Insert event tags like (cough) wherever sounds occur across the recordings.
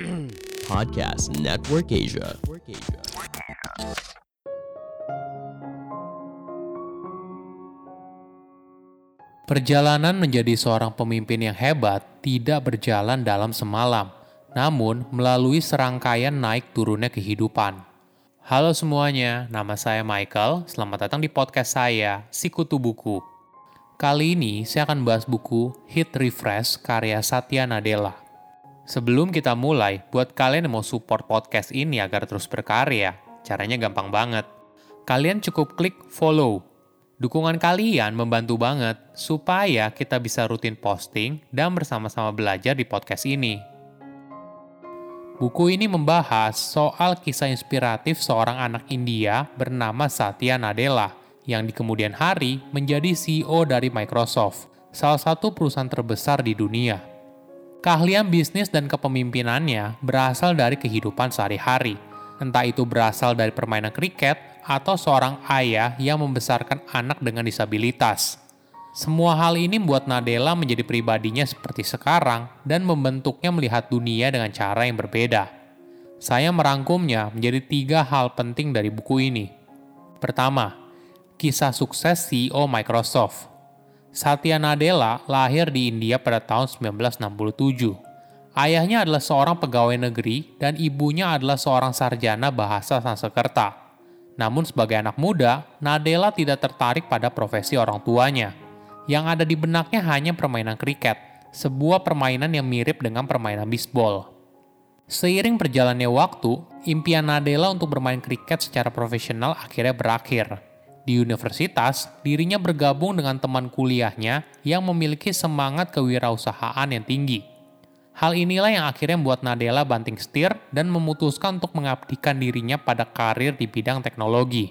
(clears throat) Podcast Network Asia. Perjalanan menjadi seorang pemimpin yang hebat tidak berjalan dalam semalam, namun melalui serangkaian naik turunnya kehidupan. Halo semuanya, nama saya Michael. Selamat datang di podcast saya, Sikutu Buku. Kali ini saya akan bahas buku Hit Refresh karya Satya Nadella. Sebelum kita mulai, buat kalian yang mau support podcast ini agar terus berkarya, caranya gampang banget. Kalian cukup klik follow Dukungan kalian membantu banget supaya kita bisa rutin posting dan bersama-sama belajar di podcast ini. Buku ini membahas soal kisah inspiratif seorang anak India bernama Satya Nadella yang di kemudian hari menjadi CEO dari Microsoft, salah satu perusahaan terbesar di dunia. Keahlian bisnis dan kepemimpinannya berasal dari kehidupan sehari-hari, entah itu berasal dari permainan kriket atau seorang ayah yang membesarkan anak dengan disabilitas. Semua hal ini membuat Nadella menjadi pribadinya seperti sekarang dan membentuknya melihat dunia dengan cara yang berbeda. Saya merangkumnya menjadi tiga hal penting dari buku ini. Pertama, kisah sukses CEO Microsoft. Satya Nadella lahir di India pada tahun 1967. Ayahnya adalah seorang pegawai negeri dan ibunya adalah seorang sarjana bahasa Sanskerta. Namun sebagai anak muda, Nadella tidak tertarik pada profesi orang tuanya. Yang ada di benaknya hanya permainan kriket, sebuah permainan yang mirip dengan permainan bisbol. Seiring berjalannya waktu, impian Nadella untuk bermain kriket secara profesional akhirnya berakhir. Di universitas, dirinya bergabung dengan teman kuliahnya yang memiliki semangat kewirausahaan yang tinggi. Hal inilah yang akhirnya membuat Nadella banting setir dan memutuskan untuk mengabdikan dirinya pada karir di bidang teknologi.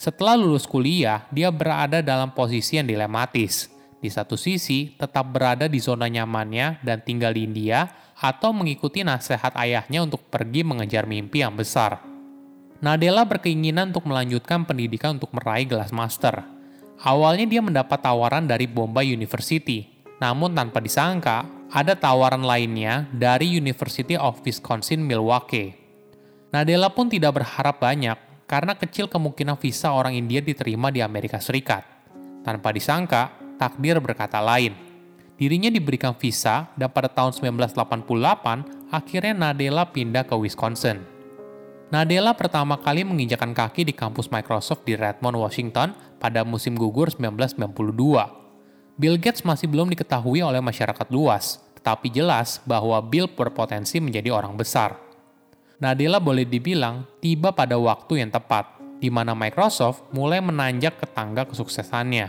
Setelah lulus kuliah, dia berada dalam posisi yang dilematis. Di satu sisi, tetap berada di zona nyamannya dan tinggal di India, atau mengikuti nasihat ayahnya untuk pergi mengejar mimpi yang besar. Nadella berkeinginan untuk melanjutkan pendidikan untuk meraih gelas master. Awalnya dia mendapat tawaran dari Bombay University, namun tanpa disangka, ada tawaran lainnya dari University of Wisconsin Milwaukee. Nadella pun tidak berharap banyak karena kecil kemungkinan visa orang India diterima di Amerika Serikat. Tanpa disangka, takdir berkata lain. Dirinya diberikan visa dan pada tahun 1988 akhirnya Nadella pindah ke Wisconsin. Nadella pertama kali menginjakan kaki di kampus Microsoft di Redmond, Washington pada musim gugur 1992 Bill Gates masih belum diketahui oleh masyarakat luas, tetapi jelas bahwa Bill berpotensi menjadi orang besar. Nadella boleh dibilang tiba pada waktu yang tepat, di mana Microsoft mulai menanjak ke tangga kesuksesannya.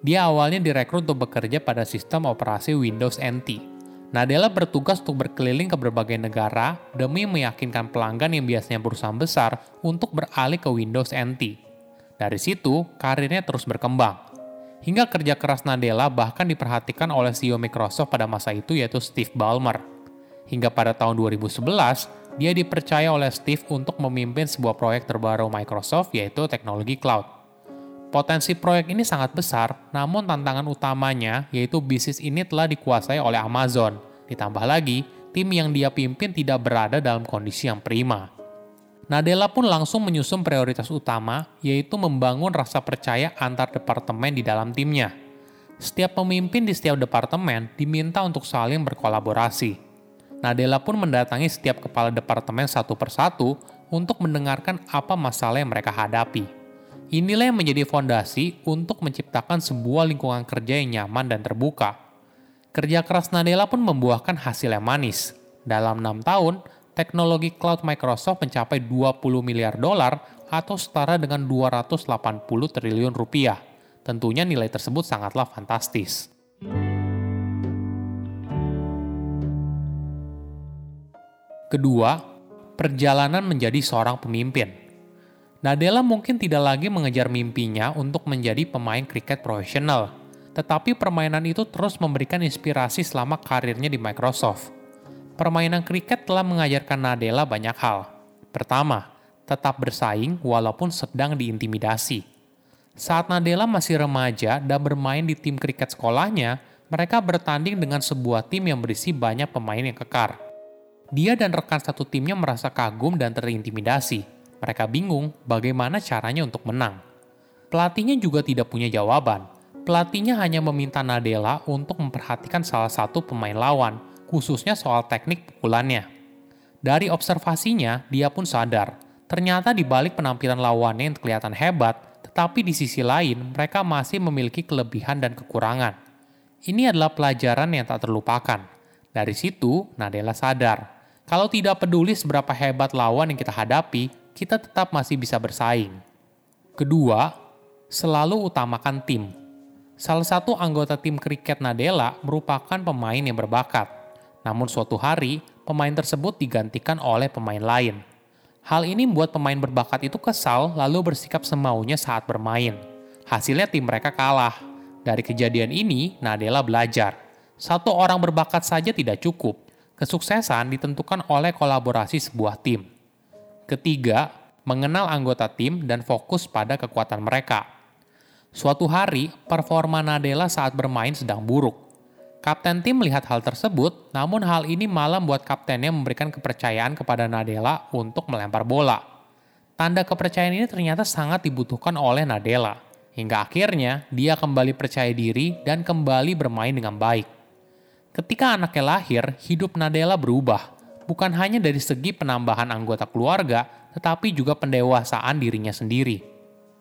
Dia awalnya direkrut untuk bekerja pada sistem operasi Windows NT. Nadella bertugas untuk berkeliling ke berbagai negara demi meyakinkan pelanggan yang biasanya perusahaan besar untuk beralih ke Windows NT. Dari situ, karirnya terus berkembang Hingga kerja keras Nadella bahkan diperhatikan oleh CEO Microsoft pada masa itu yaitu Steve Ballmer. Hingga pada tahun 2011, dia dipercaya oleh Steve untuk memimpin sebuah proyek terbaru Microsoft yaitu teknologi cloud. Potensi proyek ini sangat besar, namun tantangan utamanya yaitu bisnis ini telah dikuasai oleh Amazon. Ditambah lagi, tim yang dia pimpin tidak berada dalam kondisi yang prima. Nadella pun langsung menyusun prioritas utama, yaitu membangun rasa percaya antar departemen di dalam timnya. Setiap pemimpin di setiap departemen diminta untuk saling berkolaborasi. Nadella pun mendatangi setiap kepala departemen satu persatu untuk mendengarkan apa masalah yang mereka hadapi. Inilah yang menjadi fondasi untuk menciptakan sebuah lingkungan kerja yang nyaman dan terbuka. Kerja keras Nadella pun membuahkan hasil yang manis. Dalam enam tahun, teknologi cloud Microsoft mencapai 20 miliar dolar atau setara dengan 280 triliun rupiah. Tentunya nilai tersebut sangatlah fantastis. Kedua, perjalanan menjadi seorang pemimpin. Nadella mungkin tidak lagi mengejar mimpinya untuk menjadi pemain kriket profesional, tetapi permainan itu terus memberikan inspirasi selama karirnya di Microsoft permainan kriket telah mengajarkan Nadella banyak hal. Pertama, tetap bersaing walaupun sedang diintimidasi. Saat Nadella masih remaja dan bermain di tim kriket sekolahnya, mereka bertanding dengan sebuah tim yang berisi banyak pemain yang kekar. Dia dan rekan satu timnya merasa kagum dan terintimidasi. Mereka bingung bagaimana caranya untuk menang. Pelatihnya juga tidak punya jawaban. Pelatihnya hanya meminta Nadella untuk memperhatikan salah satu pemain lawan, khususnya soal teknik pukulannya. Dari observasinya, dia pun sadar, ternyata di balik penampilan lawannya yang kelihatan hebat, tetapi di sisi lain mereka masih memiliki kelebihan dan kekurangan. Ini adalah pelajaran yang tak terlupakan. Dari situ, Nadella sadar kalau tidak peduli seberapa hebat lawan yang kita hadapi, kita tetap masih bisa bersaing. Kedua, selalu utamakan tim. Salah satu anggota tim kriket Nadella merupakan pemain yang berbakat. Namun suatu hari, pemain tersebut digantikan oleh pemain lain. Hal ini membuat pemain berbakat itu kesal lalu bersikap semaunya saat bermain. Hasilnya tim mereka kalah. Dari kejadian ini, Nadella belajar. Satu orang berbakat saja tidak cukup Kesuksesan ditentukan oleh kolaborasi sebuah tim. Ketiga, mengenal anggota tim dan fokus pada kekuatan mereka. Suatu hari, performa Nadella saat bermain sedang buruk. Kapten tim melihat hal tersebut, namun hal ini malah membuat kaptennya memberikan kepercayaan kepada Nadella untuk melempar bola. Tanda kepercayaan ini ternyata sangat dibutuhkan oleh Nadella, hingga akhirnya dia kembali percaya diri dan kembali bermain dengan baik. Ketika anaknya lahir, hidup Nadella berubah, bukan hanya dari segi penambahan anggota keluarga, tetapi juga pendewasaan dirinya sendiri.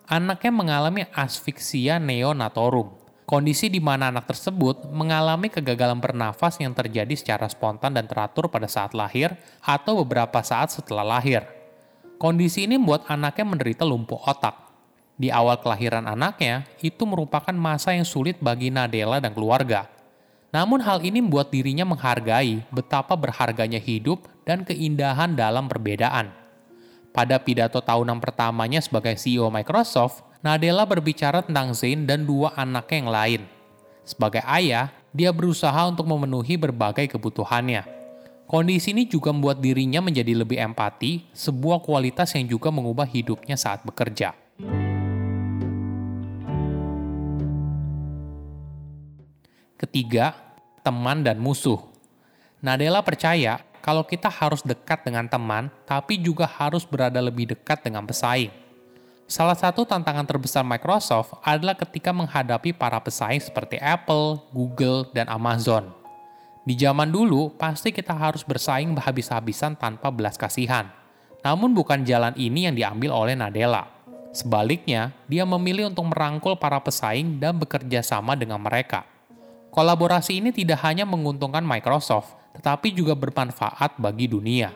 Anaknya mengalami asfiksia neonatorum, kondisi di mana anak tersebut mengalami kegagalan bernafas yang terjadi secara spontan dan teratur pada saat lahir atau beberapa saat setelah lahir. Kondisi ini membuat anaknya menderita lumpuh otak. Di awal kelahiran anaknya, itu merupakan masa yang sulit bagi Nadella dan keluarga namun hal ini membuat dirinya menghargai betapa berharganya hidup dan keindahan dalam perbedaan. Pada pidato tahunan pertamanya sebagai CEO Microsoft, Nadella berbicara tentang Zain dan dua anaknya yang lain. Sebagai ayah, dia berusaha untuk memenuhi berbagai kebutuhannya. Kondisi ini juga membuat dirinya menjadi lebih empati, sebuah kualitas yang juga mengubah hidupnya saat bekerja. Ketiga, teman dan musuh. Nadella percaya kalau kita harus dekat dengan teman, tapi juga harus berada lebih dekat dengan pesaing. Salah satu tantangan terbesar Microsoft adalah ketika menghadapi para pesaing seperti Apple, Google, dan Amazon. Di zaman dulu, pasti kita harus bersaing habis-habisan tanpa belas kasihan. Namun bukan jalan ini yang diambil oleh Nadella. Sebaliknya, dia memilih untuk merangkul para pesaing dan bekerja sama dengan mereka. Kolaborasi ini tidak hanya menguntungkan Microsoft, tetapi juga bermanfaat bagi dunia.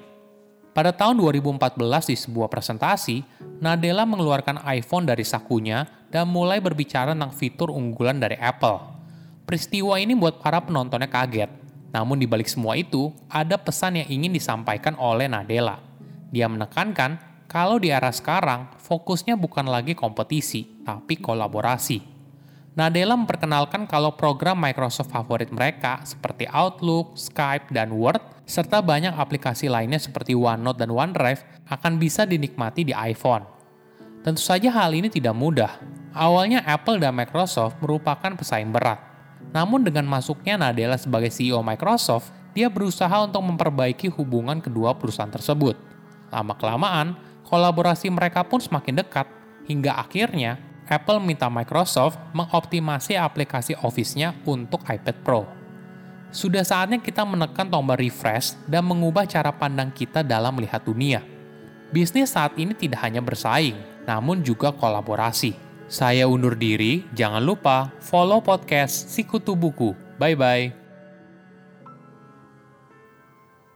Pada tahun 2014 di sebuah presentasi, Nadella mengeluarkan iPhone dari sakunya dan mulai berbicara tentang fitur unggulan dari Apple. Peristiwa ini membuat para penontonnya kaget. Namun di balik semua itu, ada pesan yang ingin disampaikan oleh Nadella. Dia menekankan kalau di era sekarang, fokusnya bukan lagi kompetisi, tapi kolaborasi. Nadella memperkenalkan kalau program Microsoft favorit mereka seperti Outlook, Skype, dan Word, serta banyak aplikasi lainnya seperti OneNote dan OneDrive akan bisa dinikmati di iPhone. Tentu saja hal ini tidak mudah. Awalnya Apple dan Microsoft merupakan pesaing berat. Namun dengan masuknya Nadella sebagai CEO Microsoft, dia berusaha untuk memperbaiki hubungan kedua perusahaan tersebut. Lama-kelamaan, kolaborasi mereka pun semakin dekat, hingga akhirnya Apple minta Microsoft mengoptimasi aplikasi Office-nya untuk iPad Pro. Sudah saatnya kita menekan tombol refresh dan mengubah cara pandang kita dalam melihat dunia. Bisnis saat ini tidak hanya bersaing, namun juga kolaborasi. Saya undur diri, jangan lupa follow podcast Sikutu Buku. Bye-bye.